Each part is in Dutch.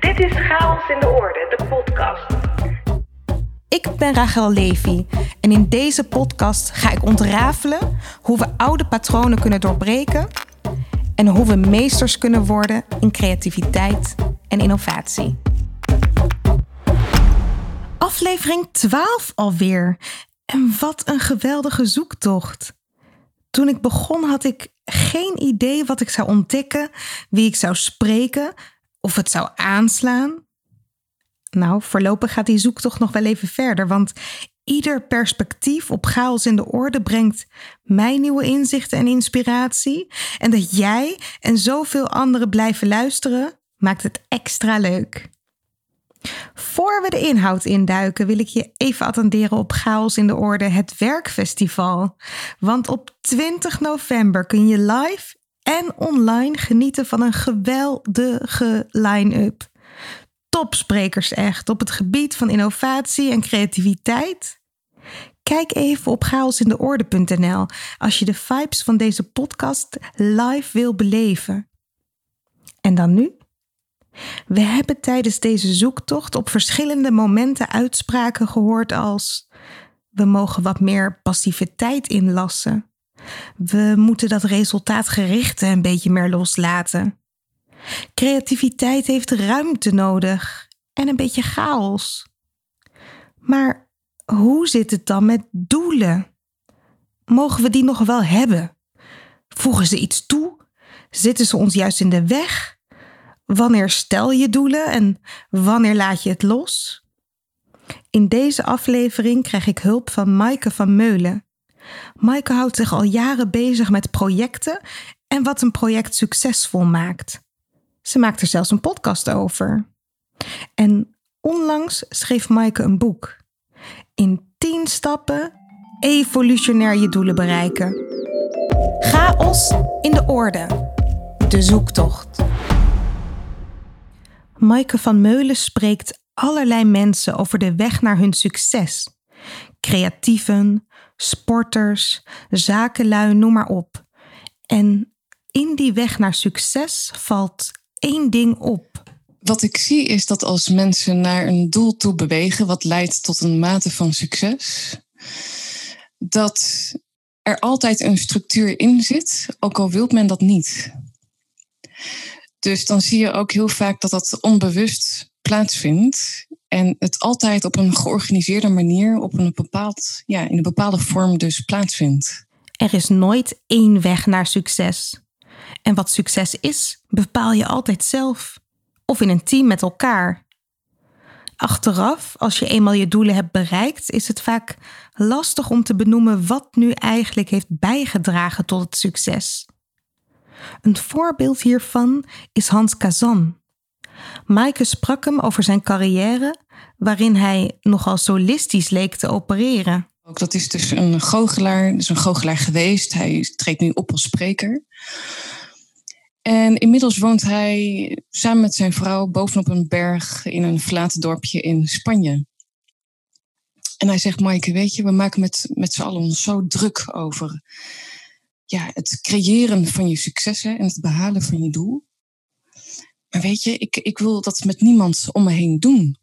Dit is Chaos in de Orde, de podcast. Ik ben Rachel Levy en in deze podcast ga ik ontrafelen hoe we oude patronen kunnen doorbreken en hoe we meesters kunnen worden in creativiteit en innovatie. Aflevering 12 alweer. En wat een geweldige zoektocht. Toen ik begon had ik geen idee wat ik zou ontdekken, wie ik zou spreken of het zou aanslaan. Nou, voorlopig gaat die zoektocht nog wel even verder, want ieder perspectief op chaos in de orde brengt mij nieuwe inzichten en inspiratie. En dat jij en zoveel anderen blijven luisteren, maakt het extra leuk. Voor we de inhoud induiken, wil ik je even attenderen op Chaos in de Orde, het werkfestival. Want op 20 november kun je live en online genieten van een geweldige line-up. Topsprekers echt op het gebied van innovatie en creativiteit. Kijk even op chaosindeorde.nl als je de vibes van deze podcast live wil beleven. En dan nu? We hebben tijdens deze zoektocht op verschillende momenten uitspraken gehoord als: we mogen wat meer passiviteit inlassen. We moeten dat resultaatgerichte een beetje meer loslaten. Creativiteit heeft ruimte nodig en een beetje chaos. Maar hoe zit het dan met doelen? Mogen we die nog wel hebben? Voegen ze iets toe? Zitten ze ons juist in de weg? Wanneer stel je doelen en wanneer laat je het los? In deze aflevering krijg ik hulp van Maaike van Meulen. Maaike houdt zich al jaren bezig met projecten en wat een project succesvol maakt. Ze maakt er zelfs een podcast over. En onlangs schreef Maaike een boek. In 10 stappen evolutionair je doelen bereiken. Chaos in de orde. De zoektocht. Maaike van Meulen spreekt allerlei mensen over de weg naar hun succes. Creatieven, sporters, zakenlui, noem maar op. En in die weg naar succes valt één ding op. Wat ik zie is dat als mensen naar een doel toe bewegen, wat leidt tot een mate van succes, dat er altijd een structuur in zit, ook al wil men dat niet. Dus dan zie je ook heel vaak dat dat onbewust plaatsvindt. En het altijd op een georganiseerde manier, op een bepaald, ja, in een bepaalde vorm dus plaatsvindt. Er is nooit één weg naar succes. En wat succes is, bepaal je altijd zelf. Of in een team met elkaar. Achteraf, als je eenmaal je doelen hebt bereikt, is het vaak lastig om te benoemen wat nu eigenlijk heeft bijgedragen tot het succes. Een voorbeeld hiervan is Hans Kazan. Maaike sprak hem over zijn carrière, waarin hij nogal solistisch leek te opereren. Ook dat is dus een goochelaar, dus een goochelaar geweest. Hij treedt nu op als spreker. En inmiddels woont hij samen met zijn vrouw bovenop een berg in een verlaten dorpje in Spanje. En hij zegt, Maaike, weet je, we maken met, met z'n allen ons zo druk over ja, het creëren van je successen en het behalen van je doel. Weet je, ik, ik wil dat met niemand om me heen doen.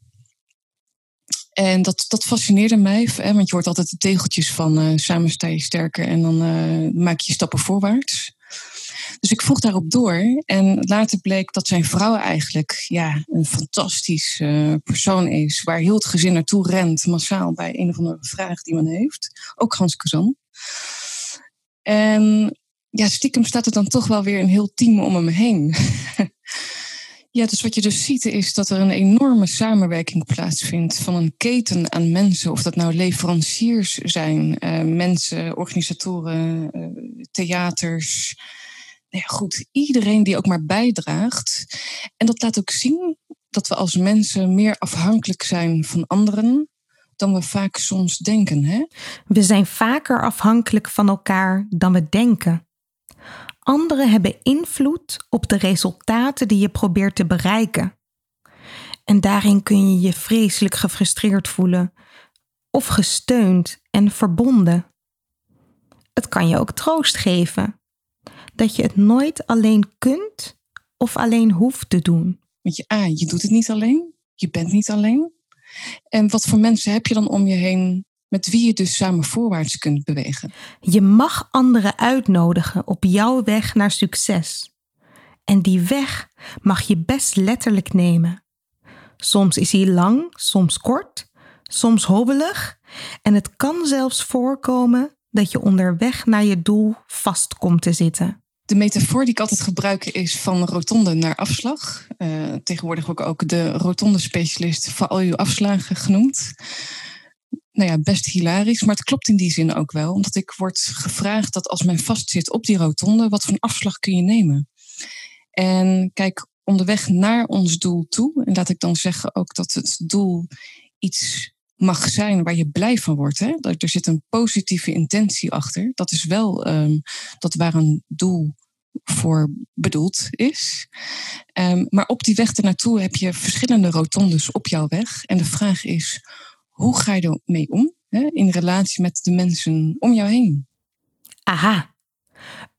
En dat, dat fascineerde mij, hè, want je hoort altijd de tegeltjes van uh, samen sta je sterker en dan uh, maak je stappen voorwaarts. Dus ik vroeg daarop door en later bleek dat zijn vrouw eigenlijk ja, een fantastisch persoon is, waar heel het gezin naartoe rent, massaal bij een of andere vraag die men heeft. Ook Hans Kazan. En ja, stiekem staat er dan toch wel weer een heel team om hem heen. ja, dus wat je dus ziet is dat er een enorme samenwerking plaatsvindt van een keten aan mensen. Of dat nou leveranciers zijn, uh, mensen, organisatoren, uh, theaters. Nou goed, iedereen die ook maar bijdraagt. En dat laat ook zien dat we als mensen meer afhankelijk zijn van anderen dan we vaak soms denken. Hè? We zijn vaker afhankelijk van elkaar dan we denken. Anderen hebben invloed op de resultaten die je probeert te bereiken. En daarin kun je je vreselijk gefrustreerd voelen of gesteund en verbonden. Het kan je ook troost geven dat je het nooit alleen kunt of alleen hoeft te doen. Want je, A, je doet het niet alleen. Je bent niet alleen. En wat voor mensen heb je dan om je heen met wie je dus samen voorwaarts kunt bewegen? Je mag anderen uitnodigen op jouw weg naar succes. En die weg mag je best letterlijk nemen. Soms is hij lang, soms kort, soms hobbelig. En het kan zelfs voorkomen dat je onderweg naar je doel vast komt te zitten. De metafoor die ik altijd gebruik is van rotonde naar afslag. Uh, tegenwoordig ook, ook de rotonde specialist voor al uw afslagen genoemd. Nou ja, best hilarisch, maar het klopt in die zin ook wel. Omdat ik word gevraagd dat als men vastzit op die rotonde, wat voor afslag kun je nemen? En kijk, onderweg naar ons doel toe, en laat ik dan zeggen ook dat het doel iets mag zijn waar je blij van wordt. Hè? Er zit een positieve intentie achter. Dat is wel um, dat waar een doel voor bedoeld is. Um, maar op die weg ernaartoe heb je verschillende rotondes op jouw weg. En de vraag is, hoe ga je ermee om hè? in relatie met de mensen om jou heen? Aha,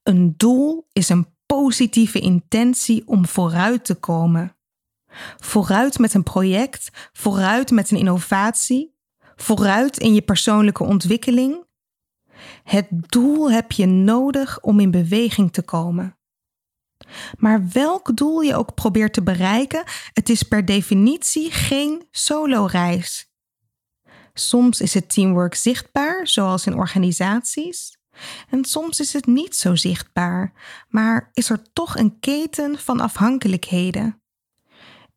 een doel is een positieve intentie om vooruit te komen. Vooruit met een project, vooruit met een innovatie, vooruit in je persoonlijke ontwikkeling. Het doel heb je nodig om in beweging te komen. Maar welk doel je ook probeert te bereiken, het is per definitie geen solo-reis. Soms is het teamwork zichtbaar, zoals in organisaties. En soms is het niet zo zichtbaar, maar is er toch een keten van afhankelijkheden.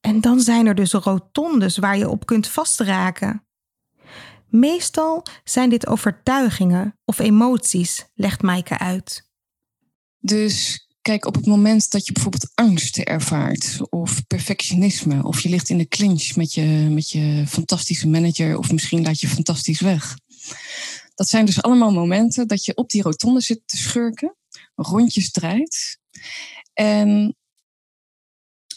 En dan zijn er dus rotondes waar je op kunt vastraken. Meestal zijn dit overtuigingen of emoties, legt Maaike uit. Dus kijk, op het moment dat je bijvoorbeeld angst ervaart, of perfectionisme, of je ligt in de clinch met je, met je fantastische manager, of misschien laat je fantastisch weg. Dat zijn dus allemaal momenten dat je op die rotonde zit te schurken, rondjes draait. En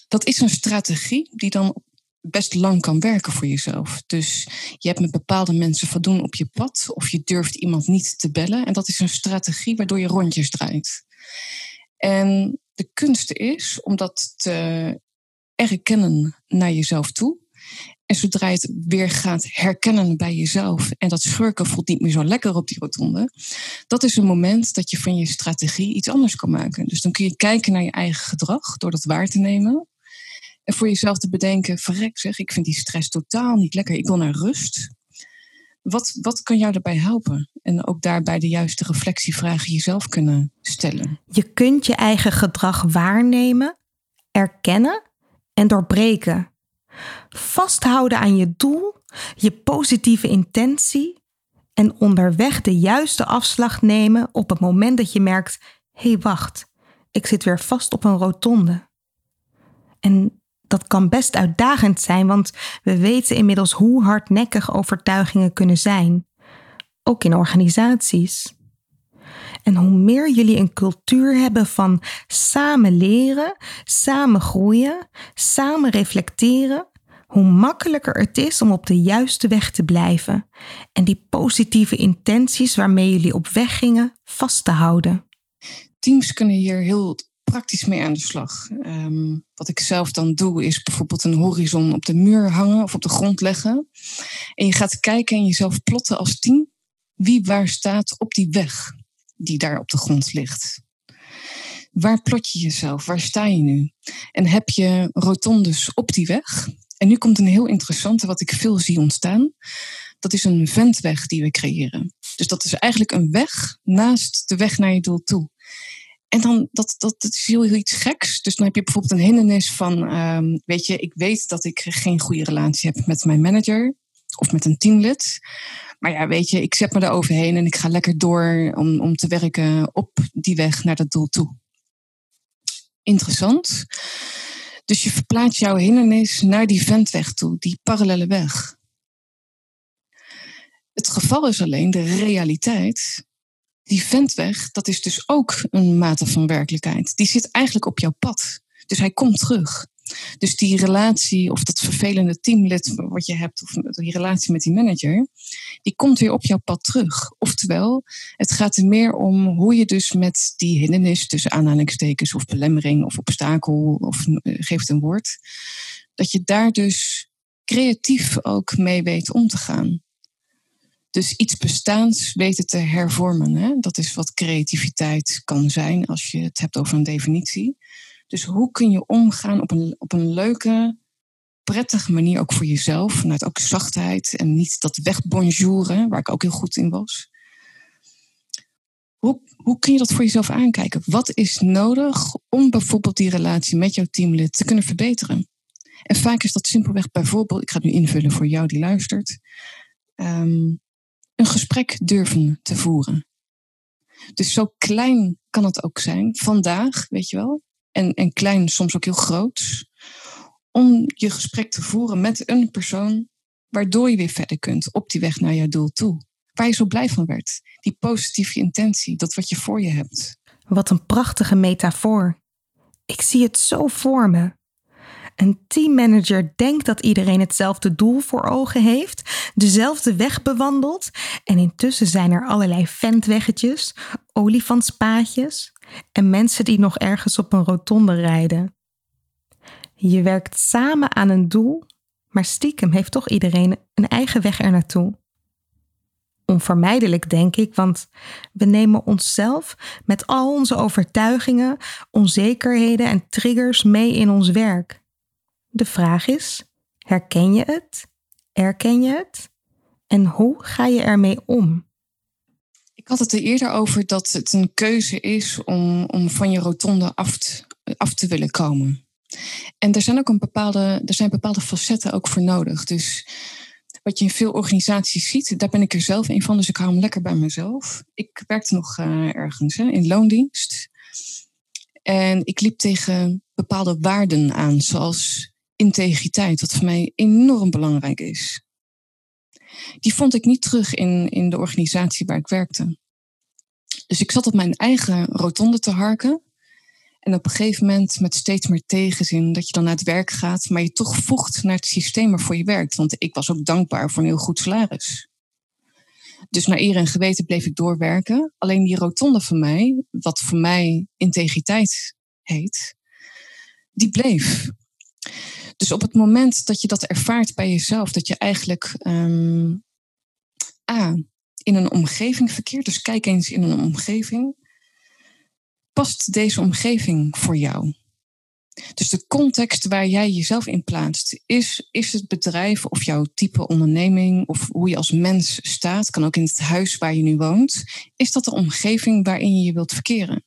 dat is een strategie die dan best lang kan werken voor jezelf. Dus je hebt met bepaalde mensen voldoen op je pad of je durft iemand niet te bellen. En dat is een strategie waardoor je rondjes draait. En de kunst is om dat te erkennen naar jezelf toe. En zodra je het weer gaat herkennen bij jezelf en dat schurken voelt niet meer zo lekker op die rotonde, dat is een moment dat je van je strategie iets anders kan maken. Dus dan kun je kijken naar je eigen gedrag door dat waar te nemen. En voor jezelf te bedenken, verrek zeg, ik vind die stress totaal niet lekker. Ik wil naar rust. Wat, wat kan jou daarbij helpen? En ook daarbij de juiste reflectievragen jezelf kunnen stellen. Je kunt je eigen gedrag waarnemen, erkennen en doorbreken. Vasthouden aan je doel, je positieve intentie en onderweg de juiste afslag nemen op het moment dat je merkt: hé, hey, wacht, ik zit weer vast op een rotonde. En dat kan best uitdagend zijn, want we weten inmiddels hoe hardnekkig overtuigingen kunnen zijn, ook in organisaties. En hoe meer jullie een cultuur hebben van samen leren, samen groeien, samen reflecteren, hoe makkelijker het is om op de juiste weg te blijven en die positieve intenties waarmee jullie op weg gingen vast te houden. Teams kunnen hier heel praktisch mee aan de slag. Ehm, wat ik zelf dan doe, is bijvoorbeeld een horizon op de muur hangen of op de grond leggen. En je gaat kijken en jezelf plotten als team wie waar staat op die weg die daar op de grond ligt. Waar plot je jezelf? Waar sta je nu? En heb je rotondes op die weg? En nu komt een heel interessante, wat ik veel zie ontstaan. Dat is een ventweg die we creëren. Dus dat is eigenlijk een weg naast de weg naar je doel toe. En dan, dat, dat, dat is heel, heel iets geks. Dus dan heb je bijvoorbeeld een hindernis van, um, weet je, ik weet dat ik geen goede relatie heb met mijn manager of met een teamlid. Maar ja, weet je, ik zet me er overheen en ik ga lekker door om, om te werken op die weg naar dat doel toe. Interessant. Dus je verplaatst jouw hindernis naar die ventweg toe, die parallele weg. Het geval is alleen de realiteit die ventweg, dat is dus ook een mate van werkelijkheid. Die zit eigenlijk op jouw pad. Dus hij komt terug. Dus die relatie of dat vervelende teamlid wat je hebt, of die relatie met die manager, die komt weer op jouw pad terug. Oftewel, het gaat er meer om hoe je dus met die hindernis, tussen aanhalingstekens of belemmering of obstakel, of uh, geef het een woord, dat je daar dus creatief ook mee weet om te gaan. Dus iets bestaans weten te hervormen. Hè? Dat is wat creativiteit kan zijn als je het hebt over een definitie. Dus hoe kun je omgaan op een, op een leuke, prettige manier, ook voor jezelf, vanuit ook zachtheid en niet dat wegbonjouren, waar ik ook heel goed in was. Hoe, hoe kun je dat voor jezelf aankijken? Wat is nodig om bijvoorbeeld die relatie met jouw teamlid te kunnen verbeteren? En vaak is dat simpelweg bijvoorbeeld, ik ga het nu invullen voor jou die luistert, ehm, een gesprek durven te voeren. Dus zo klein kan het ook zijn, vandaag, weet je wel, en, en klein, soms ook heel groot, om je gesprek te voeren met een persoon waardoor je weer verder kunt op die weg naar jouw doel toe. Waar je zo blij van werd. Die positieve intentie, dat wat je voor je hebt. Wat een prachtige metafoor. Ik zie het zo voor me. Een teammanager denkt dat iedereen hetzelfde doel voor ogen heeft, dezelfde weg bewandelt en intussen zijn er allerlei ventweggetjes, olifantspaadjes en mensen die nog ergens op een rotonde rijden. Je werkt samen aan een doel, maar stiekem heeft toch iedereen een eigen weg er naartoe. Onvermijdelijk, denk ik, want we nemen onszelf met al onze overtuigingen, onzekerheden en triggers mee in ons werk. De vraag is: herken je het? Erken je het? En hoe ga je ermee om? Ik had het er eerder over dat het een keuze is om, om van je rotonde af te, af te willen komen. En er zijn ook een bepaalde, er zijn bepaalde facetten ook voor nodig. Dus wat je in veel organisaties ziet, daar ben ik er zelf een van, dus ik hou hem lekker bij mezelf. Ik werkte nog uh, ergens hè, in loondienst. En ik liep tegen bepaalde waarden aan, zoals integriteit, wat voor mij enorm belangrijk is. Die vond ik niet terug in, in de organisatie waar ik werkte. Dus ik zat op mijn eigen rotonde te harken. En op een gegeven moment met steeds meer tegenzin dat je dan naar het werk gaat, maar je toch voegt naar het systeem waarvoor je werkt. Want ik was ook dankbaar voor een heel goed salaris. Dus naar eer en geweten bleef ik doorwerken. Alleen die rotonde van mij, wat voor mij integriteit heet, die bleef. Dus op het moment dat je dat ervaart bij jezelf, dat je eigenlijk um, A, in een omgeving verkeert, dus kijk eens in een omgeving, past deze omgeving voor jou? Dus de context waar jij jezelf in plaatst, is, is het bedrijf of jouw type onderneming of hoe je als mens staat, kan ook in het huis waar je nu woont, is dat de omgeving waarin je je wilt verkeren?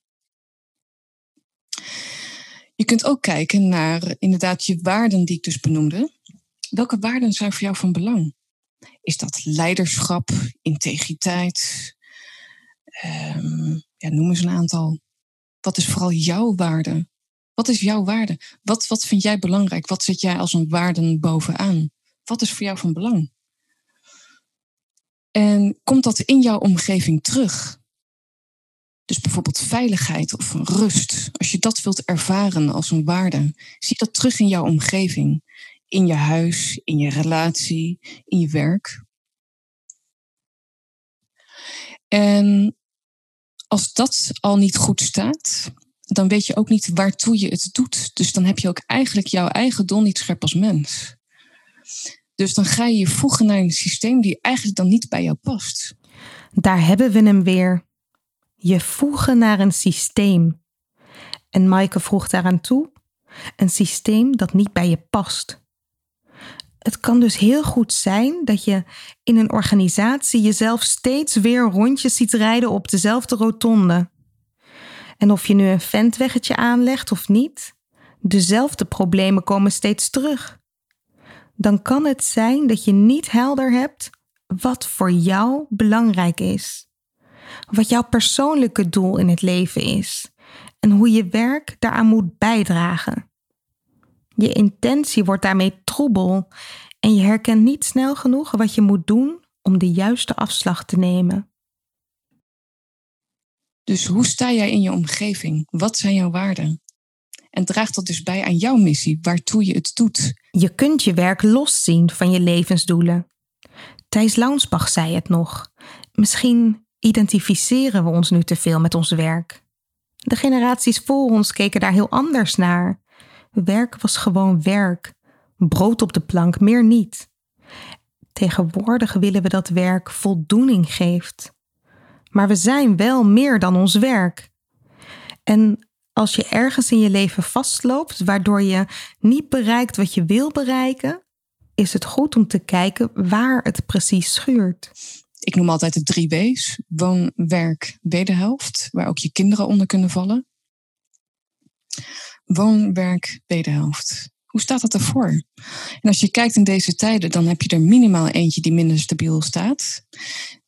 Je kunt ook kijken naar inderdaad je waarden die ik dus benoemde. Welke waarden zijn voor jou van belang? Is dat leiderschap, integriteit? Um, ja, noem eens een aantal. Wat is vooral jouw waarde? Wat is jouw waarde? Wat, wat vind jij belangrijk? Wat zet jij als een waarde bovenaan? Wat is voor jou van belang? En komt dat in jouw omgeving terug? Dus bijvoorbeeld veiligheid of rust. Als je dat wilt ervaren als een waarde, zie dat terug in jouw omgeving. In je huis, in je relatie, in je werk. En als dat al niet goed staat, dan weet je ook niet waartoe je het doet. Dus dan heb je ook eigenlijk jouw eigen doel niet scherp als mens. Dus dan ga je je voegen naar een systeem die eigenlijk dan niet bij jou past. Daar hebben we hem weer je voegen naar een systeem. En Maaike vroeg daaraan toe: een systeem dat niet bij je past. Het kan dus heel goed zijn dat je in een organisatie jezelf steeds weer rondjes ziet rijden op dezelfde rotonde. En of je nu een ventweggetje aanlegt of niet, dezelfde problemen komen steeds terug. Dan kan het zijn dat je niet helder hebt wat voor jou belangrijk is wat jouw persoonlijke doel in het leven is en hoe je werk daaraan moet bijdragen. Je intentie wordt daarmee troebel en je herkent niet snel genoeg wat je moet doen om de juiste afslag te nemen. Dus hoe sta jij in je omgeving? Wat zijn jouw waarden? En draagt dat dus bij aan jouw missie, waartoe je het doet. Je kunt je werk loszien van je levensdoelen. Thijs Launsbach zei het nog. Misschien identificeren we ons nu te veel met ons werk. De generaties voor ons keken daar heel anders naar. Werk was gewoon werk. Brood op de plank, meer niet. Tegenwoordig willen we dat werk voldoening geeft. Maar we zijn wel meer dan ons werk. En als je ergens in je leven vastloopt, waardoor je niet bereikt wat je wil bereiken, is het goed om te kijken waar het precies schuurt. Ik noem altijd de drie W's: woon, werk, wederhelft, waar ook je kinderen onder kunnen vallen. Woon, werk, wederhelft. Hoe staat dat ervoor? En als je kijkt in deze tijden, dan heb je er minimaal eentje die minder stabiel staat.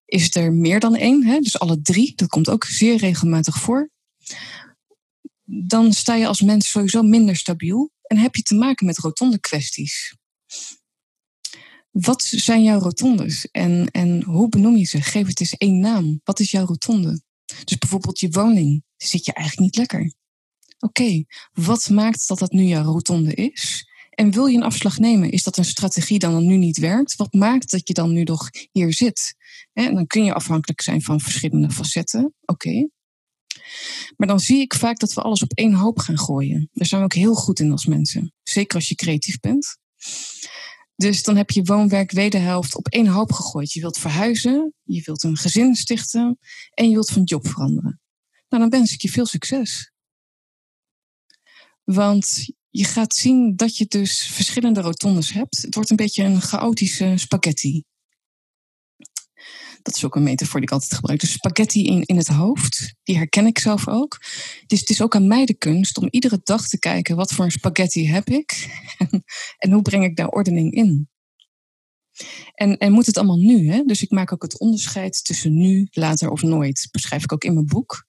Is er meer dan één, hè? dus alle drie, dat komt ook zeer regelmatig voor. Dan sta je als mens sowieso minder stabiel en heb je te maken met rotonde kwesties. Wat zijn jouw rotondes en, en hoe benoem je ze? Geef het eens één naam. Wat is jouw rotonde? Dus bijvoorbeeld je woning, zit je eigenlijk niet lekker. Oké, wat maakt dat dat nu jouw rotonde is? En wil je een afslag nemen? Is dat een strategie dan, dan nu niet werkt? Wat maakt dat je dan nu nog hier zit? En dan kun je afhankelijk zijn van verschillende facetten. Oké. Maar dan zie ik vaak dat we alles op één hoop gaan gooien. Daar zijn we ook heel goed in als mensen. Zeker als je creatief bent. Dus dan heb je woonwerk wederhelft op één hoop gegooid. Je wilt verhuizen, je wilt een gezin stichten en je wilt van job veranderen. Nou, dan wens ik je veel succes. Want je gaat zien dat je dus verschillende rotondes hebt. Het wordt een beetje een chaotische spaghetti. Dat is ook een metafoor die ik altijd gebruik. Dus spaghetti in, in het hoofd, die herken ik zelf ook. Dus het is ook aan mij de kunst om iedere dag te kijken wat voor een spaghetti heb ik en, hoe breng ik daar ordening in. En, en moet het allemaal nu? Hè? Dus ik maak ook het onderscheid tussen nu, later of nooit. Beschrijf ik ook in mijn boek.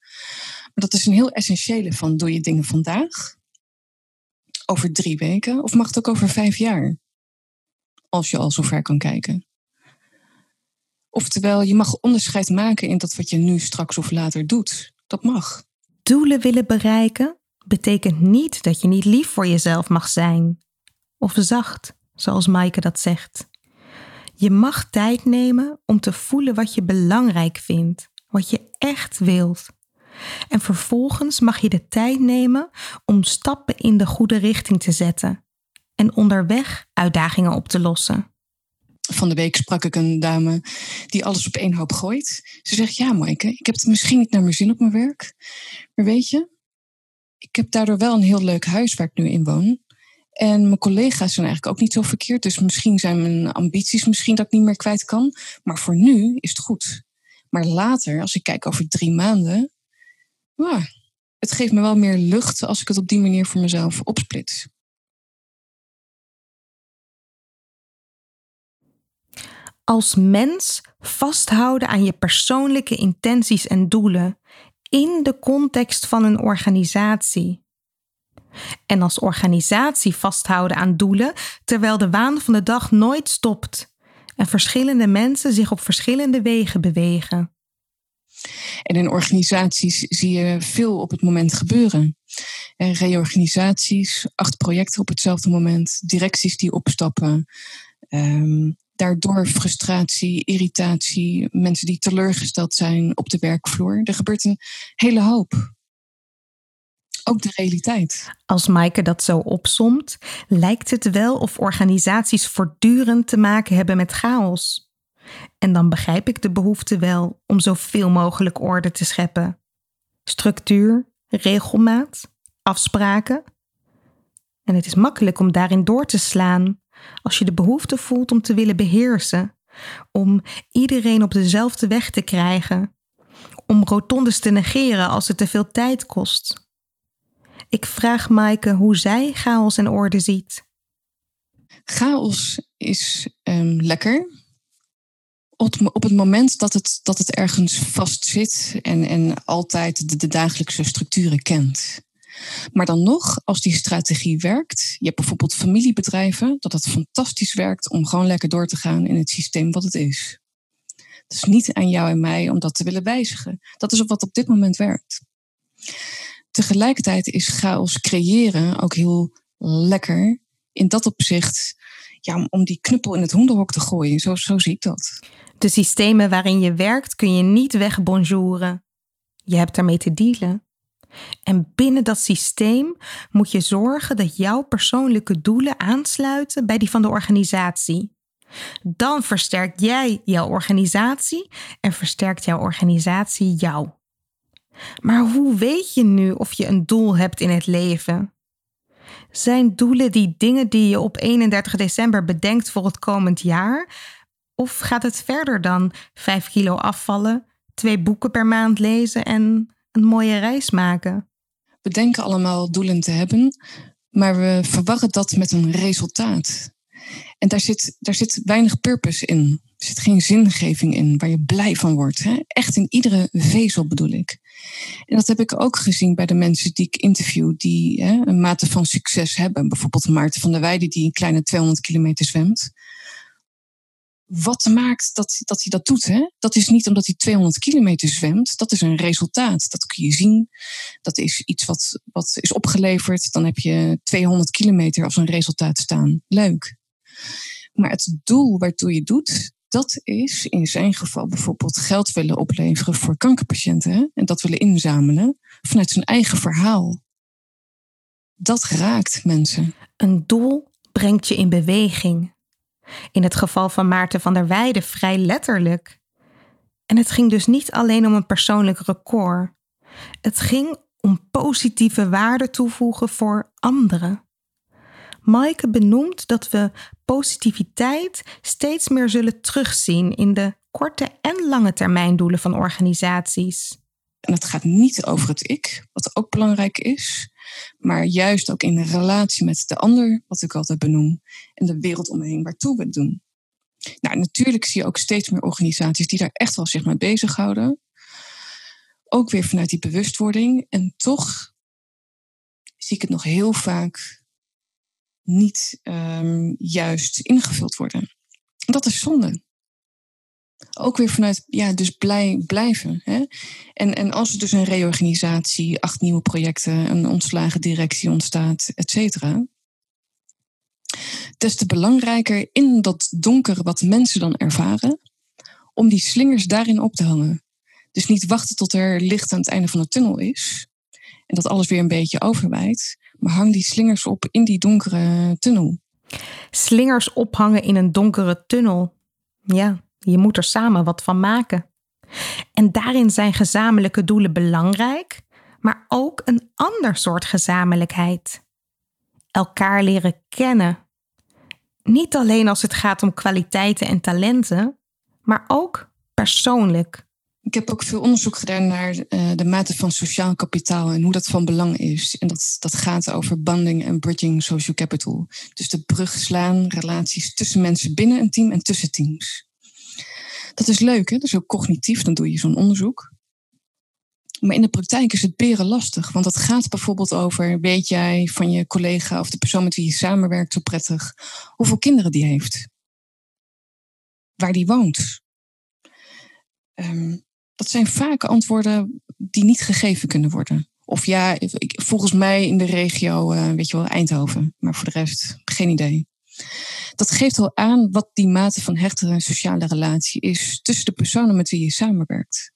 Maar dat is een heel essentiële van doe je dingen vandaag, over drie weken, of mag het ook over vijf jaar? Als je al zover kan kijken. Oftewel, je mag onderscheid maken in dat wat je nu straks of later doet. Dat mag. Doelen willen bereiken betekent niet dat je niet lief voor jezelf mag zijn. Of zacht, zoals Maaike dat zegt. Je mag tijd nemen om te voelen wat je belangrijk vindt, wat je echt wilt. En vervolgens mag je de tijd nemen om stappen in de goede richting te zetten en onderweg uitdagingen op te lossen. Van de week sprak ik een dame die alles op één hoop gooit. Ze zegt: Ja, Maaike, ik heb het misschien niet naar mijn zin op mijn werk. Maar weet je, ik heb daardoor wel een heel leuk huis waar ik nu in woon. En mijn collega's zijn eigenlijk ook niet zo verkeerd. Dus misschien zijn mijn ambities misschien dat ik niet meer kwijt kan. Maar voor nu is het goed. Maar later, als ik kijk over drie maanden. Het geeft me wel meer lucht als ik het op die manier voor mezelf opsplits. Als mens vasthouden aan je persoonlijke intenties en doelen in de context van een organisatie. En als organisatie vasthouden aan doelen terwijl de waan van de dag nooit stopt en verschillende mensen zich op verschillende wegen bewegen. En in organisaties zie je veel op het moment gebeuren. reorganisaties, acht projecten op hetzelfde moment, directies die opstappen, um, daardoor frustratie, irritatie, mensen die teleurgesteld zijn op de werkvloer. Er gebeurt een hele hoop. Ook de realiteit. Als Maaike dat zo opsomt, lijkt het wel of organisaties voortdurend te maken hebben met chaos. En dan begrijp ik de behoefte wel om zoveel mogelijk orde te scheppen. Structuur, regelmaat, afspraken. En het is makkelijk om daarin door te slaan als je de behoefte voelt om te willen beheersen, om iedereen op dezelfde weg te krijgen, om rotondes te negeren als het te veel tijd kost. Ik vraag Maaike hoe zij chaos en orde ziet. Chaos is um, lekker. Op, het moment dat het, dat het ergens vastzit en, en altijd de dagelijkse structuren kent. Maar dan nog, als die strategie werkt, je hebt bijvoorbeeld familiebedrijven, dat het fantastisch werkt om gewoon lekker door te gaan in het systeem wat het is. Het is niet aan jou en mij om dat te willen wijzigen. Dat is wat op dit moment werkt. tegelijkertijd is chaos creëren ook heel lekker. In dat opzicht, ja, om die knuppel in het hondenhok te gooien. Zo, zo zie ik dat. De systemen waarin je werkt kun je niet wegbonjouren. Je hebt daarmee te dealen. En binnen dat systeem moet je zorgen dat jouw persoonlijke doelen aansluiten bij die van de organisatie. Dan versterkt jij jouw organisatie en versterkt jouw organisatie jou. Maar hoe weet je nu of je een doel hebt in het leven? Zijn doelen die dingen die je op 31 december bedenkt voor het komend jaar? Of gaat het verder dan 5 kilo afvallen, twee boeken per maand lezen en een mooie reis maken? We denken allemaal doelen te hebben, maar we verwarren dat met een resultaat. En daar zit, daar zit weinig purpose in. Er zit geen zingeving in waar je blij van wordt. Hè? Echt in iedere vezel bedoel ik. En dat heb ik ook gezien bij de mensen die ik interview, die hè, een mate van succes hebben. Bijvoorbeeld Maarten van der Weijden, die een kleine 200 kilometer zwemt. Wat maakt dat, dat hij dat doet? Hè? Dat is niet omdat hij 200 kilometer zwemt. Dat is een resultaat. Dat kun je zien. Dat is iets wat, wat is opgeleverd. Dan heb je 200 kilometer als een resultaat staan. Leuk. Maar het doel waartoe je doet, dat is in zijn geval bijvoorbeeld geld willen opleveren voor kankerpatiënten en dat willen inzamelen vanuit zijn eigen verhaal. Dat raakt mensen. Een doel brengt je in beweging. In het geval van Maarten van der Weijden vrij letterlijk. En het ging dus niet alleen om een persoonlijk record. Het ging om positieve waarde toevoegen voor anderen. Maaike benoemt dat we positiviteit steeds meer zullen terugzien in de korte en lange termijndoelen van organisaties. En het gaat niet over het ik, wat ook belangrijk is, maar juist ook in relatie met de ander, wat ik altijd benoem, en de wereld omheen waartoe we het doen. Nou, natuurlijk zie je ook steeds meer organisaties die daar echt wel zich mee bezighouden. Ook weer vanuit die bewustwording. En toch zie ik het nog heel vaak niet um, juist ingevuld worden. Dat is zonde. Ook weer vanuit, ja, dus blij, blijven. Hè? En, en als er dus een reorganisatie, acht nieuwe projecten, een ontslagen directie ontstaat, et cetera. Des te belangrijker in dat donker wat mensen dan ervaren, om die slingers daarin op te hangen. Dus niet wachten tot er licht aan het einde van de tunnel is en dat alles weer een beetje overwijdt, maar hang die slingers op in die donkere tunnel. Slingers ophangen in een donkere tunnel. Ja, je moet er samen wat van maken. En daarin zijn gezamenlijke doelen belangrijk, maar ook een ander soort gezamenlijkheid. Elkaar leren kennen. Niet alleen als het gaat om kwaliteiten en talenten, maar ook persoonlijk. Ik heb ook veel onderzoek gedaan naar uh, de mate van sociaal kapitaal en hoe dat van belang is. En dat, dat gaat over banding en bridging social capital. Dus de brug slaan, relaties tussen mensen binnen een team en tussen teams. Dat is leuk, hè? dat is ook cognitief, dan doe je zo'n onderzoek. Maar in de praktijk is het beren lastig, want dat gaat bijvoorbeeld over: weet jij van je collega of de persoon met wie je samenwerkt zo prettig hoeveel kinderen die heeft? Waar die woont? Um, dat zijn vaak antwoorden die niet gegeven kunnen worden. Of ja, volgens mij in de regio, uh, weet je wel, Eindhoven. Maar voor de rest, geen idee. Dat geeft al aan wat die mate van hechtere sociale relatie is tussen de personen met wie je samenwerkt.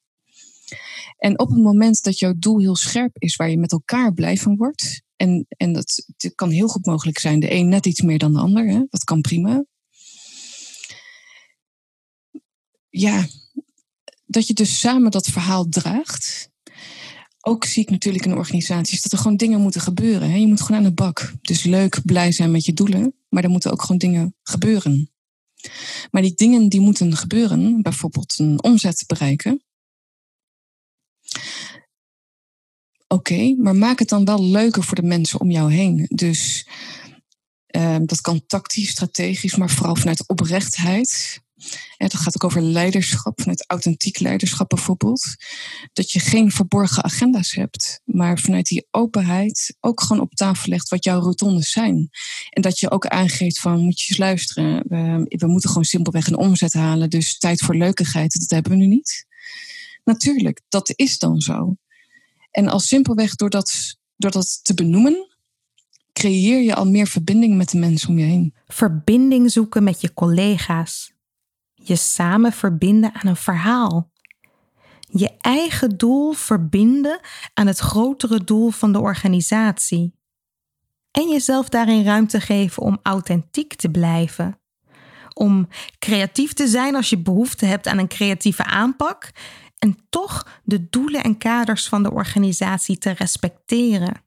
En op het moment dat jouw doel heel scherp is, waar je met elkaar blij van wordt, en, en dat, dat kan heel goed mogelijk zijn, de een net iets meer dan de ander, hè? dat kan prima. Ja, dat je dus samen dat verhaal draagt. Ook zie ik natuurlijk in organisaties dat er gewoon dingen moeten gebeuren. Je moet gewoon aan de bak. Dus leuk, blij zijn met je doelen, maar er moeten ook gewoon dingen gebeuren. Maar die dingen die moeten gebeuren, bijvoorbeeld een omzet bereiken. Oké, maar maak het dan wel leuker voor de mensen om jou heen. Dus uh, dat kan tactisch, strategisch, maar vooral vanuit oprechtheid. Ja, dat gaat ook over leiderschap, vanuit authentiek leiderschap bijvoorbeeld. Dat je geen verborgen agenda's hebt, maar vanuit die openheid ook gewoon op tafel legt wat jouw rotondes zijn. En dat je ook aangeeft van, moet je eens luisteren, we, moeten gewoon simpelweg een omzet halen, dus tijd voor leukigheid, dat hebben we nu niet. Natuurlijk, dat is dan zo. En al simpelweg door door dat te benoemen, creëer je al meer verbinding met de mensen om je heen. Verbinding zoeken met je collega's. Je samen verbinden aan een verhaal. Je eigen doel verbinden aan het grotere doel van de organisatie. En jezelf daarin ruimte geven om authentiek te blijven. Om creatief te zijn als je behoefte hebt aan een creatieve aanpak en toch de doelen en kaders van de organisatie te respecteren.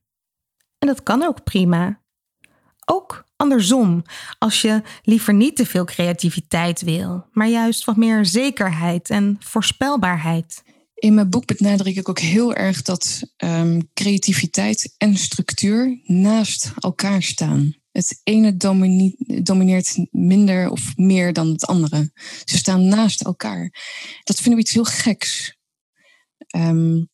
En dat kan ook prima. Ook andersom, als je liever niet te veel creativiteit wil, maar juist wat meer zekerheid en voorspelbaarheid. In mijn boek benadruk ik ook heel erg dat um, creativiteit en structuur naast elkaar staan. Het ene domineert minder of meer dan het andere. Ze staan naast elkaar. Dat vinden we iets heel geks. Um,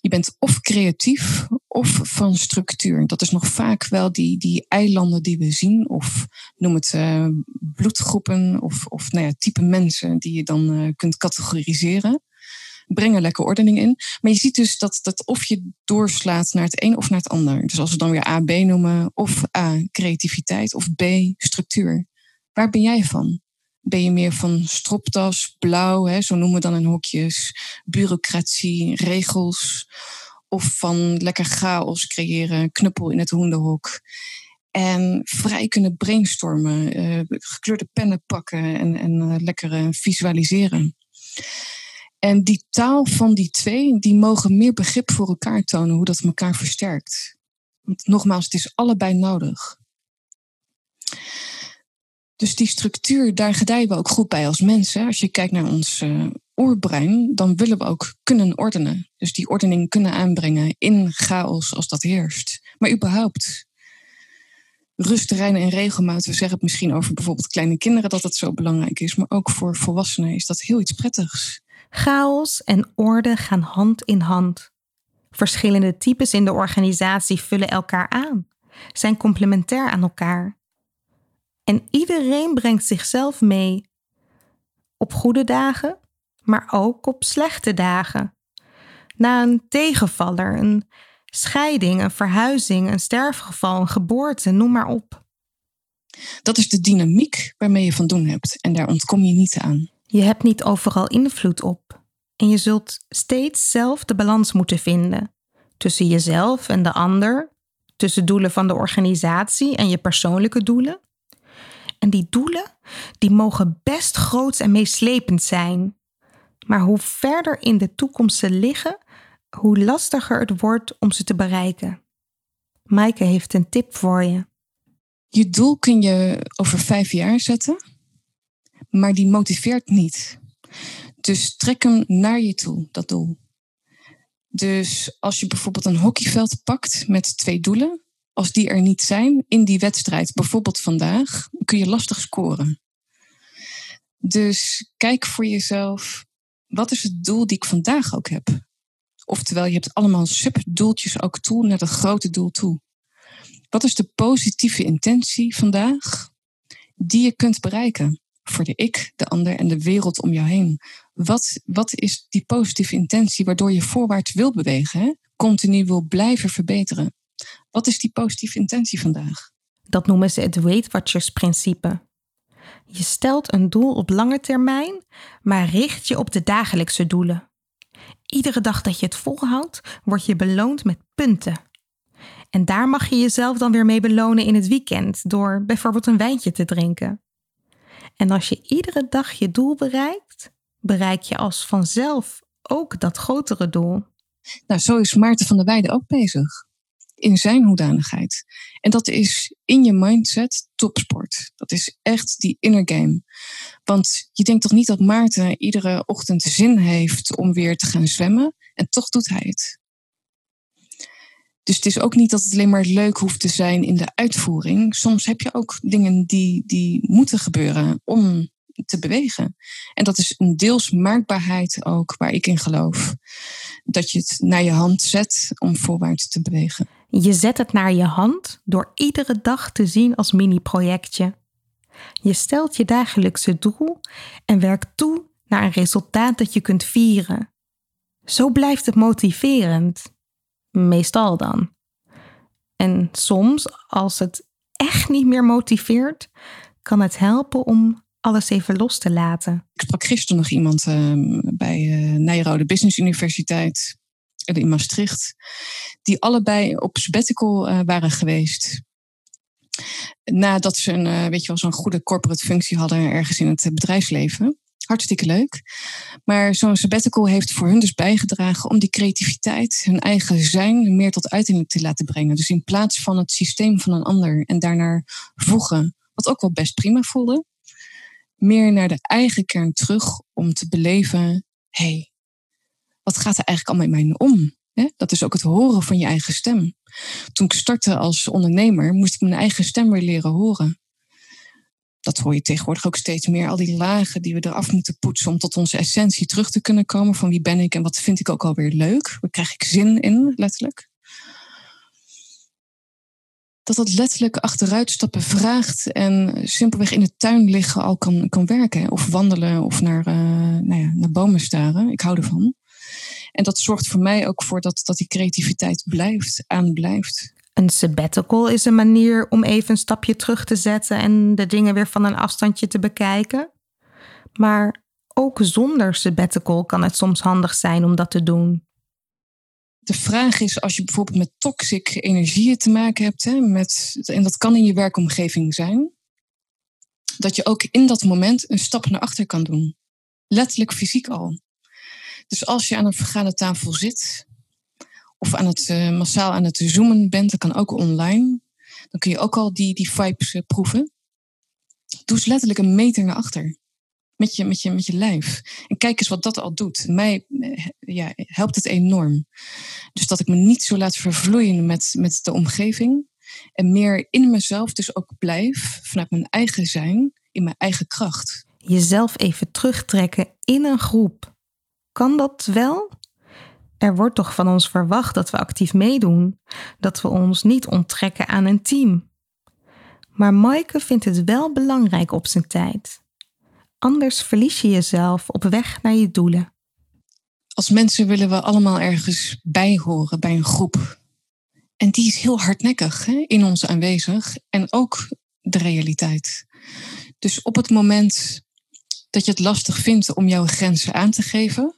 je bent of creatief of van structuur. Dat is nog vaak wel die, die eilanden die we zien, of noem het uh, bloedgroepen, of, of nou ja, type mensen die je dan uh, kunt categoriseren. Brengen lekker ordening in. Maar je ziet dus dat, dat of je doorslaat naar het een of naar het ander. Dus als we dan weer A, B noemen, of A, creativiteit, of B, structuur. Waar ben jij van? Ben je meer van stropdas, blauw, hè, zo noemen we dan in hokjes, bureaucratie, regels? Of van lekker chaos creëren, knuppel in het hoenderhok. En vrij kunnen brainstormen, uh, gekleurde pennen pakken en, en uh, lekker visualiseren. En die taal van die twee, die mogen meer begrip voor elkaar tonen, hoe dat elkaar versterkt. Want nogmaals, het is allebei nodig. Dus die structuur, daar gedijen we ook goed bij als mensen. Als je kijkt naar ons uh, oerbrein, dan willen we ook kunnen ordenen. Dus die ordening kunnen aanbrengen in chaos als dat heerst. Maar überhaupt, rust, reinen en regelmaat. We zeggen het misschien over bijvoorbeeld kleine kinderen dat dat zo belangrijk is. Maar ook voor volwassenen is dat heel iets prettigs. Chaos en orde gaan hand in hand. Verschillende types in de organisatie vullen elkaar aan, zijn complementair aan elkaar. En iedereen brengt zichzelf mee. Op goede dagen, maar ook op slechte dagen. Na een tegenvaller, een scheiding, een verhuizing, een sterfgeval, een geboorte, noem maar op. Dat is de dynamiek waarmee je van doen hebt en daar ontkom je niet aan. Je hebt niet overal invloed op en je zult steeds zelf de balans moeten vinden tussen jezelf en de ander, tussen doelen van de organisatie en je persoonlijke doelen. En die doelen, die mogen best groot en meeslepend zijn. Maar hoe verder in de toekomst ze liggen, hoe lastiger het wordt om ze te bereiken. Maaike heeft een tip voor je. Je doel kun je over vijf jaar zetten, maar die motiveert niet. Dus trek hem naar je toe, dat doel. Dus als je bijvoorbeeld een hockeyveld pakt met twee doelen, als die er niet zijn in die wedstrijd, bijvoorbeeld vandaag, kun je lastig scoren. Dus kijk voor jezelf, wat is het doel die ik vandaag ook heb? Oftewel, je hebt allemaal subdoeltjes ook toe naar dat grote doel toe. Wat is de positieve intentie vandaag die je kunt bereiken? Voor de ik, de ander en de wereld om jou heen. Wat, wat is die positieve intentie waardoor je voorwaarts wil bewegen? Continu wil blijven verbeteren. Wat is die positieve intentie vandaag? Dat noemen ze het Weight Watchers principe. Je stelt een doel op lange termijn, maar richt je op de dagelijkse doelen. Iedere dag dat je het volhoudt, word je beloond met punten. En daar mag je jezelf dan weer mee belonen in het weekend door bijvoorbeeld een wijntje te drinken. En als je iedere dag je doel bereikt, bereik je als vanzelf ook dat grotere doel. Nou, zo is Maarten van der Weijden ook bezig in zijn hoedanigheid. En dat is in je mindset topsport. Dat is echt die inner game. Want je denkt toch niet dat Maarten iedere ochtend zin heeft om weer te gaan zwemmen? En toch doet hij het. Dus het is ook niet dat het alleen maar leuk hoeft te zijn in de uitvoering. Soms heb je ook dingen die, die moeten gebeuren om te bewegen. En dat is een deels maakbaarheid ook, waar ik in geloof. Dat je het naar je hand zet om voorwaarts te bewegen. Je zet het naar je hand door iedere dag te zien als mini-projectje. Je stelt je dagelijkse doel en werkt toe naar een resultaat dat je kunt vieren. Zo blijft het motiverend. Meestal dan. En soms, als het echt niet meer motiveert, kan het helpen om alles even los te laten. Ik sprak gisteren nog iemand uh, bij uh, Nijrode Business Universiteit in Maastricht, die allebei op sabbatical uh, waren geweest. Nadat ze een, weet je wel, zo'n goede corporate functie hadden ergens in het bedrijfsleven. Hartstikke leuk. Maar zo'n sabbatical heeft voor hun dus bijgedragen om die creativiteit, hun eigen zijn, meer tot uiting te laten brengen. Dus in plaats van het systeem van een ander en daarnaar voegen, wat ook wel best prima voelde, meer naar de eigen kern terug om te beleven: hé, hey, wat gaat er eigenlijk allemaal in mij om? Dat is ook het horen van je eigen stem. Toen ik startte als ondernemer, moest ik mijn eigen stem weer leren horen dat hoor je tegenwoordig ook steeds meer. Al die lagen die we eraf moeten poetsen om tot onze essentie terug te kunnen komen. Van wie ben ik en wat vind ik ook alweer leuk? Waar krijg ik zin in, letterlijk? Dat dat letterlijk achteruitstappen vraagt en simpelweg in de tuin liggen al kan, kan werken. Of wandelen of naar, uh, nou ja, naar bomen staren. Ik hou ervan. En dat zorgt voor mij ook voor dat, dat die creativiteit blijft, aanblijft. Een sabbatical is een manier om even een stapje terug te zetten en de dingen weer van een afstandje te bekijken. Maar ook zonder sabbatical kan het soms handig zijn om dat te doen. De vraag is, als je bijvoorbeeld met toxic energieën te maken hebt, hè, met, en dat kan in je werkomgeving zijn, dat je ook in dat moment een stap naar achter kan doen. Letterlijk fysiek al. Dus als je aan een vergadertafel zit of aan het, uh, massaal aan het zoomen bent, dat kan ook online. Dan kun je ook al die, die vibes uh, proeven. Doe eens letterlijk een meter naar achter. Met je, met, je, met je lijf. En kijk eens wat dat al doet. Mij eh, ja, helpt het enorm. Dus dat ik me niet zo laat vervloeien met, met de omgeving. En meer in mezelf dus ook blijf. Vanuit mijn eigen zijn. In mijn eigen kracht. Jezelf even terugtrekken in een groep. Kan dat wel? Er wordt toch van ons verwacht dat we actief meedoen, dat we ons niet onttrekken aan een team. Maar Maaike vindt het wel belangrijk op zijn tijd. Anders verlies je jezelf op weg naar je doelen. Als mensen willen we allemaal ergens bij horen bij een groep. En die is heel hardnekkig hè, in ons aanwezig en ook de realiteit. Dus op het moment dat je het lastig vindt om jouw grenzen aan te geven,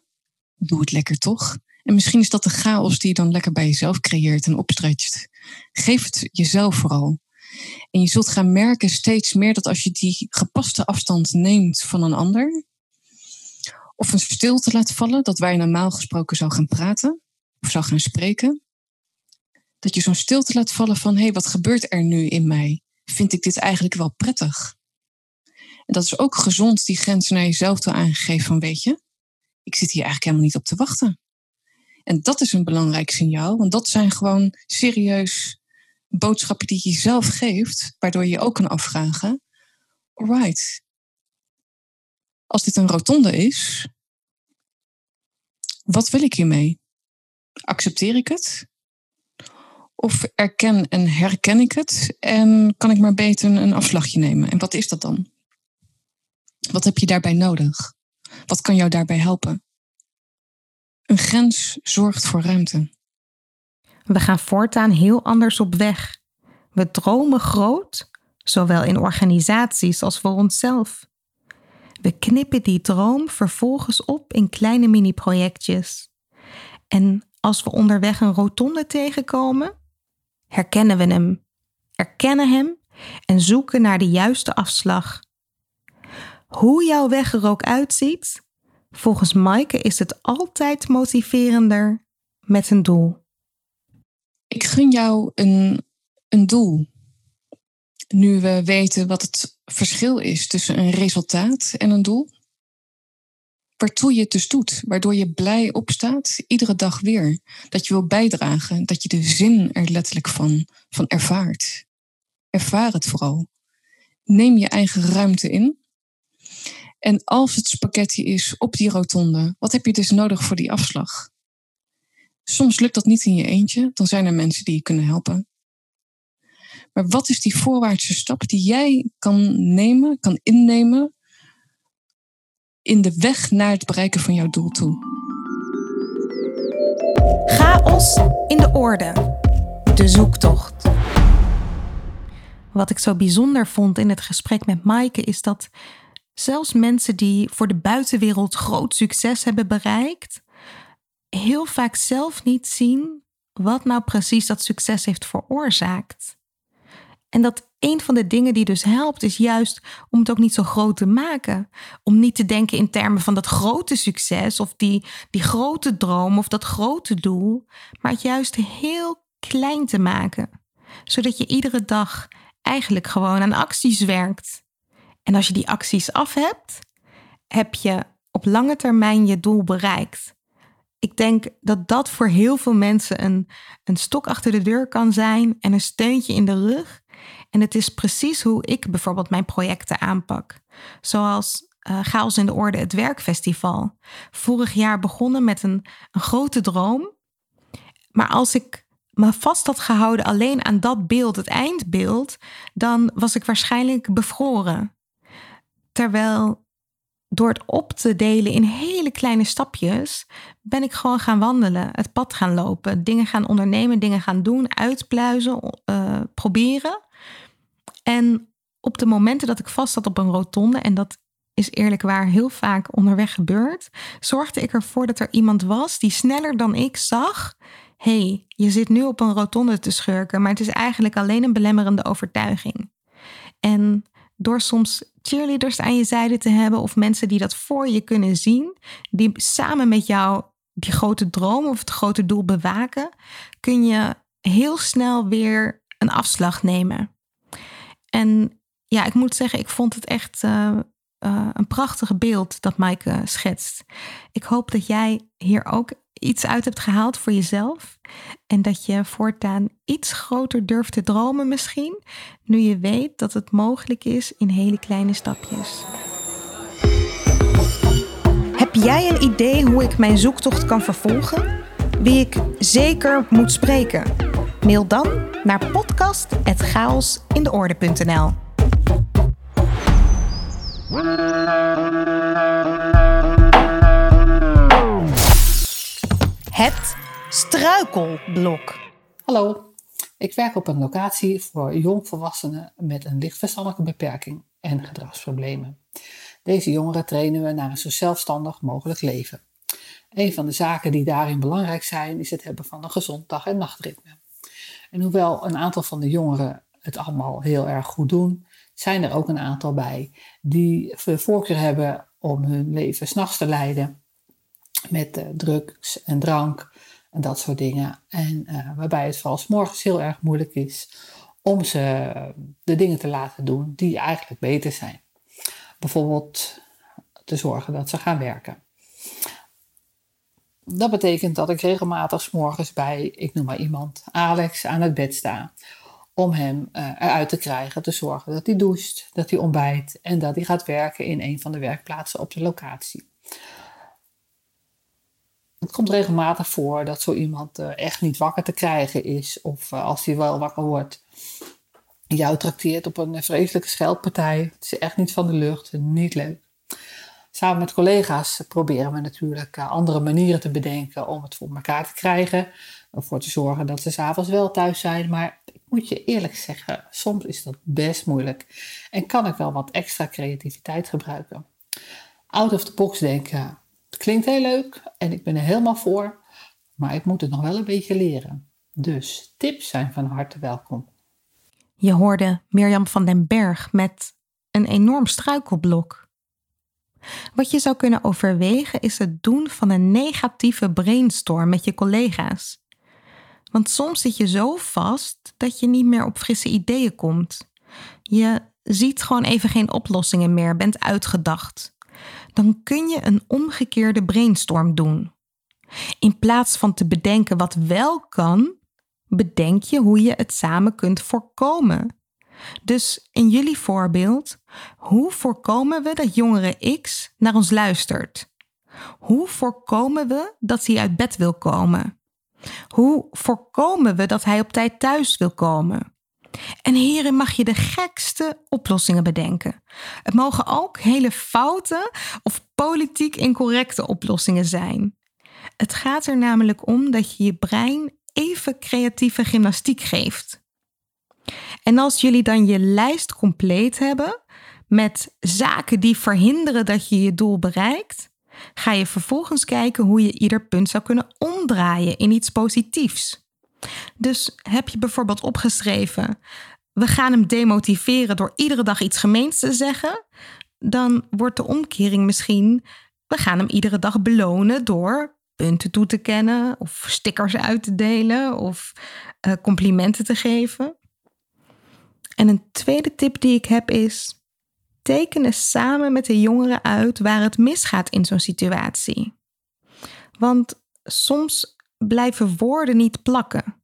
doe het lekker toch. En misschien is dat de chaos die je dan lekker bij jezelf creëert en opstretcht. Geef het jezelf vooral. En je zult gaan merken steeds meer dat als je die gepaste afstand neemt van een ander, of een stilte laat vallen, dat waar je normaal gesproken zou gaan praten of zou gaan spreken, dat je zo'n stilte laat vallen van hé, hey, wat gebeurt er nu in mij? Vind ik dit eigenlijk wel prettig? En dat is ook gezond die grenzen naar jezelf te aangegeven van weet je, ik zit hier eigenlijk helemaal niet op te wachten. En dat is een belangrijk signaal, want dat zijn gewoon serieus boodschappen die je zelf geeft, waardoor je ook kan afvragen: alright, als dit een rotonde is, wat wil ik hiermee? Accepteer ik het? Of erken en herken ik het en kan ik maar beter een afslagje nemen? En wat is dat dan? Wat heb je daarbij nodig? Wat kan jou daarbij helpen? Een grens zorgt voor ruimte. We gaan voortaan heel anders op weg. We dromen groot, zowel in organisaties als voor onszelf. We knippen die droom vervolgens op in kleine mini-projectjes. En als we onderweg een rotonde tegenkomen, herkennen we hem, erkennen hem en zoeken naar de juiste afslag. Hoe jouw weg er ook uitziet, Volgens Maaike is het altijd motiverender met een doel. Ik gun jou een, een doel. Nu we weten wat het verschil is tussen een resultaat en een doel. Waartoe je het dus doet, waardoor je blij opstaat, iedere dag weer. Dat je wil bijdragen, dat je de zin er letterlijk van, van ervaart. Ervaar het vooral. Neem je eigen ruimte in en als het spaghetti is op die rotonde, wat heb je dus nodig voor die afslag? Soms lukt dat niet in je eentje, dan zijn er mensen die je kunnen helpen. Maar wat is die voorwaartse stap die jij kan nemen, kan innemen in de weg naar het bereiken van jouw doel toe? Chaos in de orde. De zoektocht. Wat ik zo bijzonder vond in het gesprek met Maaike is dat zelfs mensen die voor de buitenwereld groot succes hebben bereikt, heel vaak zelf niet zien wat nou precies dat succes heeft veroorzaakt. En dat een van de dingen die dus helpt, is juist om het ook niet zo groot te maken. Om niet te denken in termen van dat grote succes of die, die grote droom of dat grote doel, maar het juist heel klein te maken. Zodat je iedere dag eigenlijk gewoon aan acties werkt. En als je die acties af hebt, heb je op lange termijn je doel bereikt. Ik denk dat dat voor heel veel mensen een, een stok achter de deur kan zijn en een steuntje in de rug. En het is precies hoe ik bijvoorbeeld mijn projecten aanpak. Zoals uh, Chaos in de Orde, het werkfestival. Vorig jaar begonnen met een, een grote droom. Maar als ik me vast had gehouden alleen aan dat beeld, het eindbeeld, dan was ik waarschijnlijk bevroren. Terwijl door het op te delen in hele kleine stapjes, ben ik gewoon gaan wandelen, het pad gaan lopen, dingen gaan ondernemen, dingen gaan doen, uitpluizen, uh, proberen. En op de momenten dat ik vast zat op een rotonde, en dat is eerlijk waar heel vaak onderweg gebeurd, zorgde ik ervoor dat er iemand was die sneller dan ik zag: hey, je zit nu op een rotonde te schurken, maar het is eigenlijk alleen een belemmerende overtuiging. En door soms cheerleaders aan je zijde te hebben of mensen die dat voor je kunnen zien, die samen met jou die grote droom of het grote doel bewaken, kun je heel snel weer een afslag nemen. En ja, ik moet zeggen, ik vond het echt uh, uh, een prachtig beeld dat Maaike schetst. Ik hoop dat jij hier ook iets uit hebt gehaald voor jezelf. En dat je voortaan iets groter durft te dromen misschien. Nu je weet dat het mogelijk is in hele kleine stapjes. Heb jij een idee hoe ik mijn zoektocht kan vervolgen? Wie ik zeker moet spreken? Mail dan naar podcast.chaosindeorde.nl Het struikelblok. Hallo, ik werk op een locatie voor jongvolwassenen met een licht verstandelijke beperking en gedragsproblemen. Deze jongeren trainen we naar een zo zelfstandig mogelijk leven. Een van de zaken die daarin belangrijk zijn, is het hebben van een gezond dag- en nachtritme. En hoewel een aantal van de jongeren het allemaal heel erg goed doen, zijn er ook een aantal bij die voorkeur hebben om hun leven s'nachts te leiden met uh, drugs en drank en dat soort dingen. En uh, waarbij het vooral morgens heel erg moeilijk is om ze de dingen te laten doen die eigenlijk beter zijn. Bijvoorbeeld te zorgen dat ze gaan werken. Dat betekent dat ik regelmatig s morgens bij, ik noem maar iemand, Alex aan het bed sta. Om hem uh, eruit te krijgen, te zorgen dat hij doucht, dat hij ontbijt en dat hij gaat werken in een van de werkplaatsen op de locatie. Het komt regelmatig voor dat zo iemand uh, echt niet wakker te krijgen is, of uh, als hij wel wakker wordt, jou trakteert op een vreselijke scheldpartij. Het is echt niet van de lucht, niet leuk. Samen met collega's proberen we natuurlijk uh, andere manieren te bedenken om het voor elkaar te krijgen. Ervoor te zorgen dat ze s'avonds wel thuis zijn. Maar ik moet je eerlijk zeggen, soms is dat best moeilijk. En kan ik wel wat extra creativiteit gebruiken. Out of the box denken, klinkt heel leuk en ik ben er helemaal voor. Maar ik moet het nog wel een beetje leren. Dus tips zijn van harte welkom. Je hoorde Mirjam van den Berg met een enorm struikelblok. Wat je zou kunnen overwegen is het doen van een negatieve brainstorm met je collega's. Want soms zit je zo vast dat je niet meer op frisse ideeën komt. Je ziet gewoon even geen oplossingen meer, bent uitgedacht. Dan kun je een omgekeerde brainstorm doen. In plaats van te bedenken wat wel kan, bedenk je hoe je het samen kunt voorkomen. Dus in jullie voorbeeld, hoe voorkomen we dat jongere X naar ons luistert? Hoe voorkomen we dat hij uit bed wil komen? Hoe voorkomen we dat hij op tijd thuis wil komen? En hierin mag je de gekste oplossingen bedenken. Het mogen ook hele foute of politiek incorrecte oplossingen zijn. Het gaat er namelijk om dat je je brein even creatieve gymnastiek geeft. En als jullie dan je lijst compleet hebben met zaken die verhinderen dat je je doel bereikt, ga je vervolgens kijken hoe je ieder punt zou kunnen omdraaien in iets positiefs. Dus heb je bijvoorbeeld opgeschreven: we gaan hem demotiveren door iedere dag iets gemeens te zeggen, dan wordt de omkering misschien: we gaan hem iedere dag belonen door punten toe te kennen of stickers uit te delen of uh, complimenten te geven. En een tweede tip die ik heb is: tekenen samen met de jongeren uit waar het misgaat in zo'n situatie. Want soms blijven woorden niet plakken.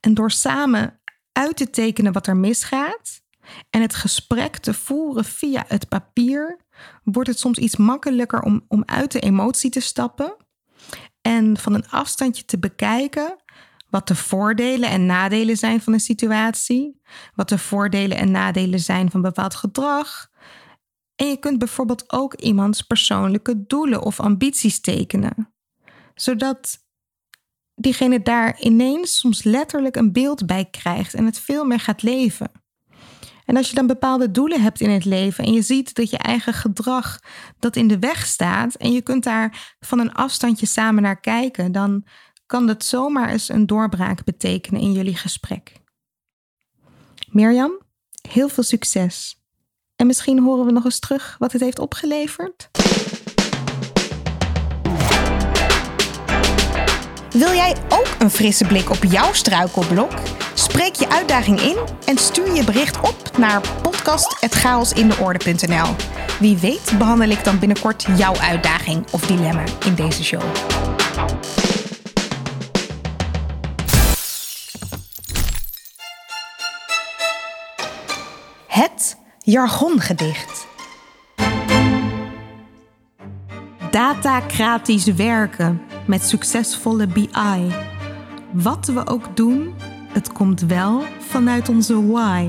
En door samen uit te tekenen wat er misgaat en het gesprek te voeren via het papier, wordt het soms iets makkelijker om, om uit de emotie te stappen en van een afstandje te bekijken wat de voordelen en nadelen zijn van een situatie, wat de voordelen en nadelen zijn van bepaald gedrag. En je kunt bijvoorbeeld ook iemands persoonlijke doelen of ambities tekenen, zodat diegene daar ineens soms letterlijk een beeld bij krijgt en het veel meer gaat leven. En als je dan bepaalde doelen hebt in het leven en je ziet dat je eigen gedrag dat in de weg staat en je kunt daar van een afstandje samen naar kijken, dan kan dat zomaar eens een doorbraak betekenen in jullie gesprek. Mirjam, heel veel succes. En misschien horen we nog eens terug wat het heeft opgeleverd. Wil jij ook een frisse blik op jouw struikelblok? Spreek je uitdaging in en stuur je bericht op naar podcast.chaosindeorde.nl. Wie weet behandel ik dan binnenkort jouw uitdaging of dilemma in deze show. Het jargongedicht. Datacratisch werken met succesvolle BI. Wat we ook doen, het komt wel vanuit onze why.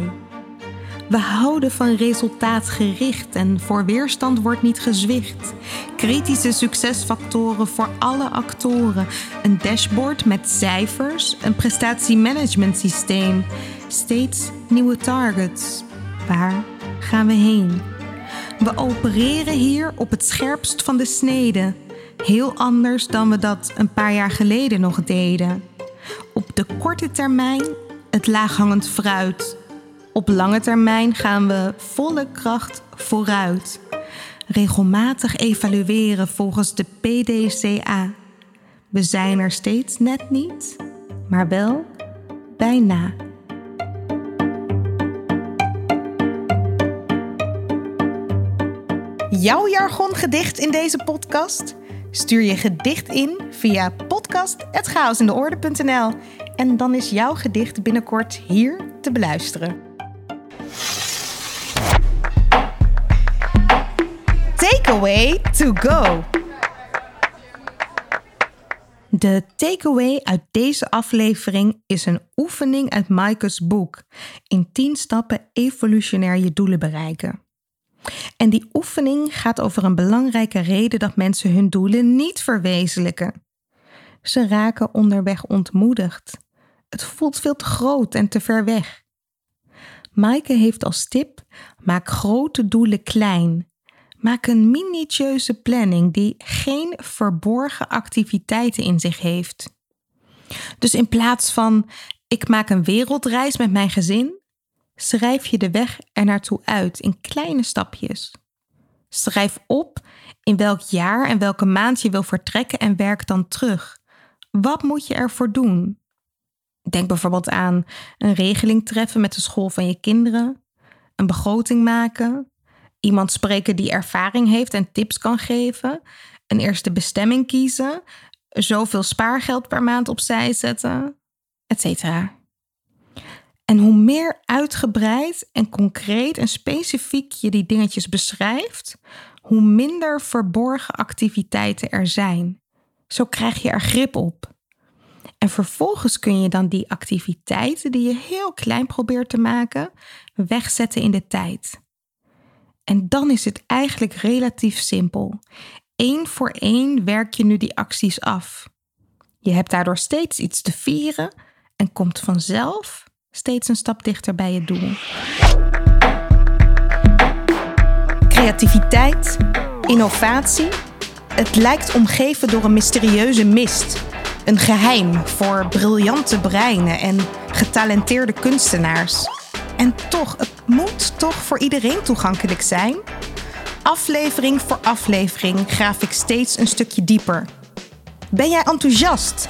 We houden van resultaatgericht en voor weerstand wordt niet gezwicht. Kritische succesfactoren voor alle actoren. Een dashboard met cijfers, een prestatiemanagementsysteem. Steeds nieuwe targets. Waar gaan we heen? We opereren hier op het scherpst van de snede. Heel anders dan we dat een paar jaar geleden nog deden. Op de korte termijn het laaghangend fruit. Op lange termijn gaan we volle kracht vooruit. Regelmatig evalueren volgens de PDCA. We zijn er steeds net niet, maar wel bijna. Jouw jargongedicht in deze podcast? Stuur je gedicht in via podcast.chaosindeorde.nl en dan is jouw gedicht binnenkort hier te beluisteren. Takeaway to go. De takeaway uit deze aflevering is een oefening uit Maaike's boek. In 10 stappen evolutionair je doelen bereiken. En die oefening gaat over een belangrijke reden dat mensen hun doelen niet verwezenlijken. Ze raken onderweg ontmoedigd. Het voelt veel te groot en te ver weg. Maaike heeft als tip: maak grote doelen klein. Maak een minutieuze planning die geen verborgen activiteiten in zich heeft. Dus in plaats van ik maak een wereldreis met mijn gezin, schrijf je de weg er naartoe uit in kleine stapjes. Schrijf op in welk jaar en welke maand je wil vertrekken en werk dan terug. Wat moet je ervoor doen? Denk bijvoorbeeld aan een regeling treffen met de school van je kinderen, een begroting maken, iemand spreken die ervaring heeft en tips kan geven, een eerste bestemming kiezen, zoveel spaargeld per maand opzij zetten, etc. En hoe meer uitgebreid en concreet en specifiek je die dingetjes beschrijft, hoe minder verborgen activiteiten er zijn. Zo krijg je er grip op. En vervolgens kun je dan die activiteiten die je heel klein probeert te maken, wegzetten in de tijd. En dan is het eigenlijk relatief simpel. Eén voor één werk je nu die acties af. Je hebt daardoor steeds iets te vieren en komt vanzelf steeds een stap dichter bij je doel. Creativiteit, innovatie. Het lijkt omgeven door een mysterieuze mist. Een geheim voor briljante breinen en getalenteerde kunstenaars. En toch, het moet toch voor iedereen toegankelijk zijn? Aflevering voor aflevering graaf ik steeds een stukje dieper. Ben jij enthousiast?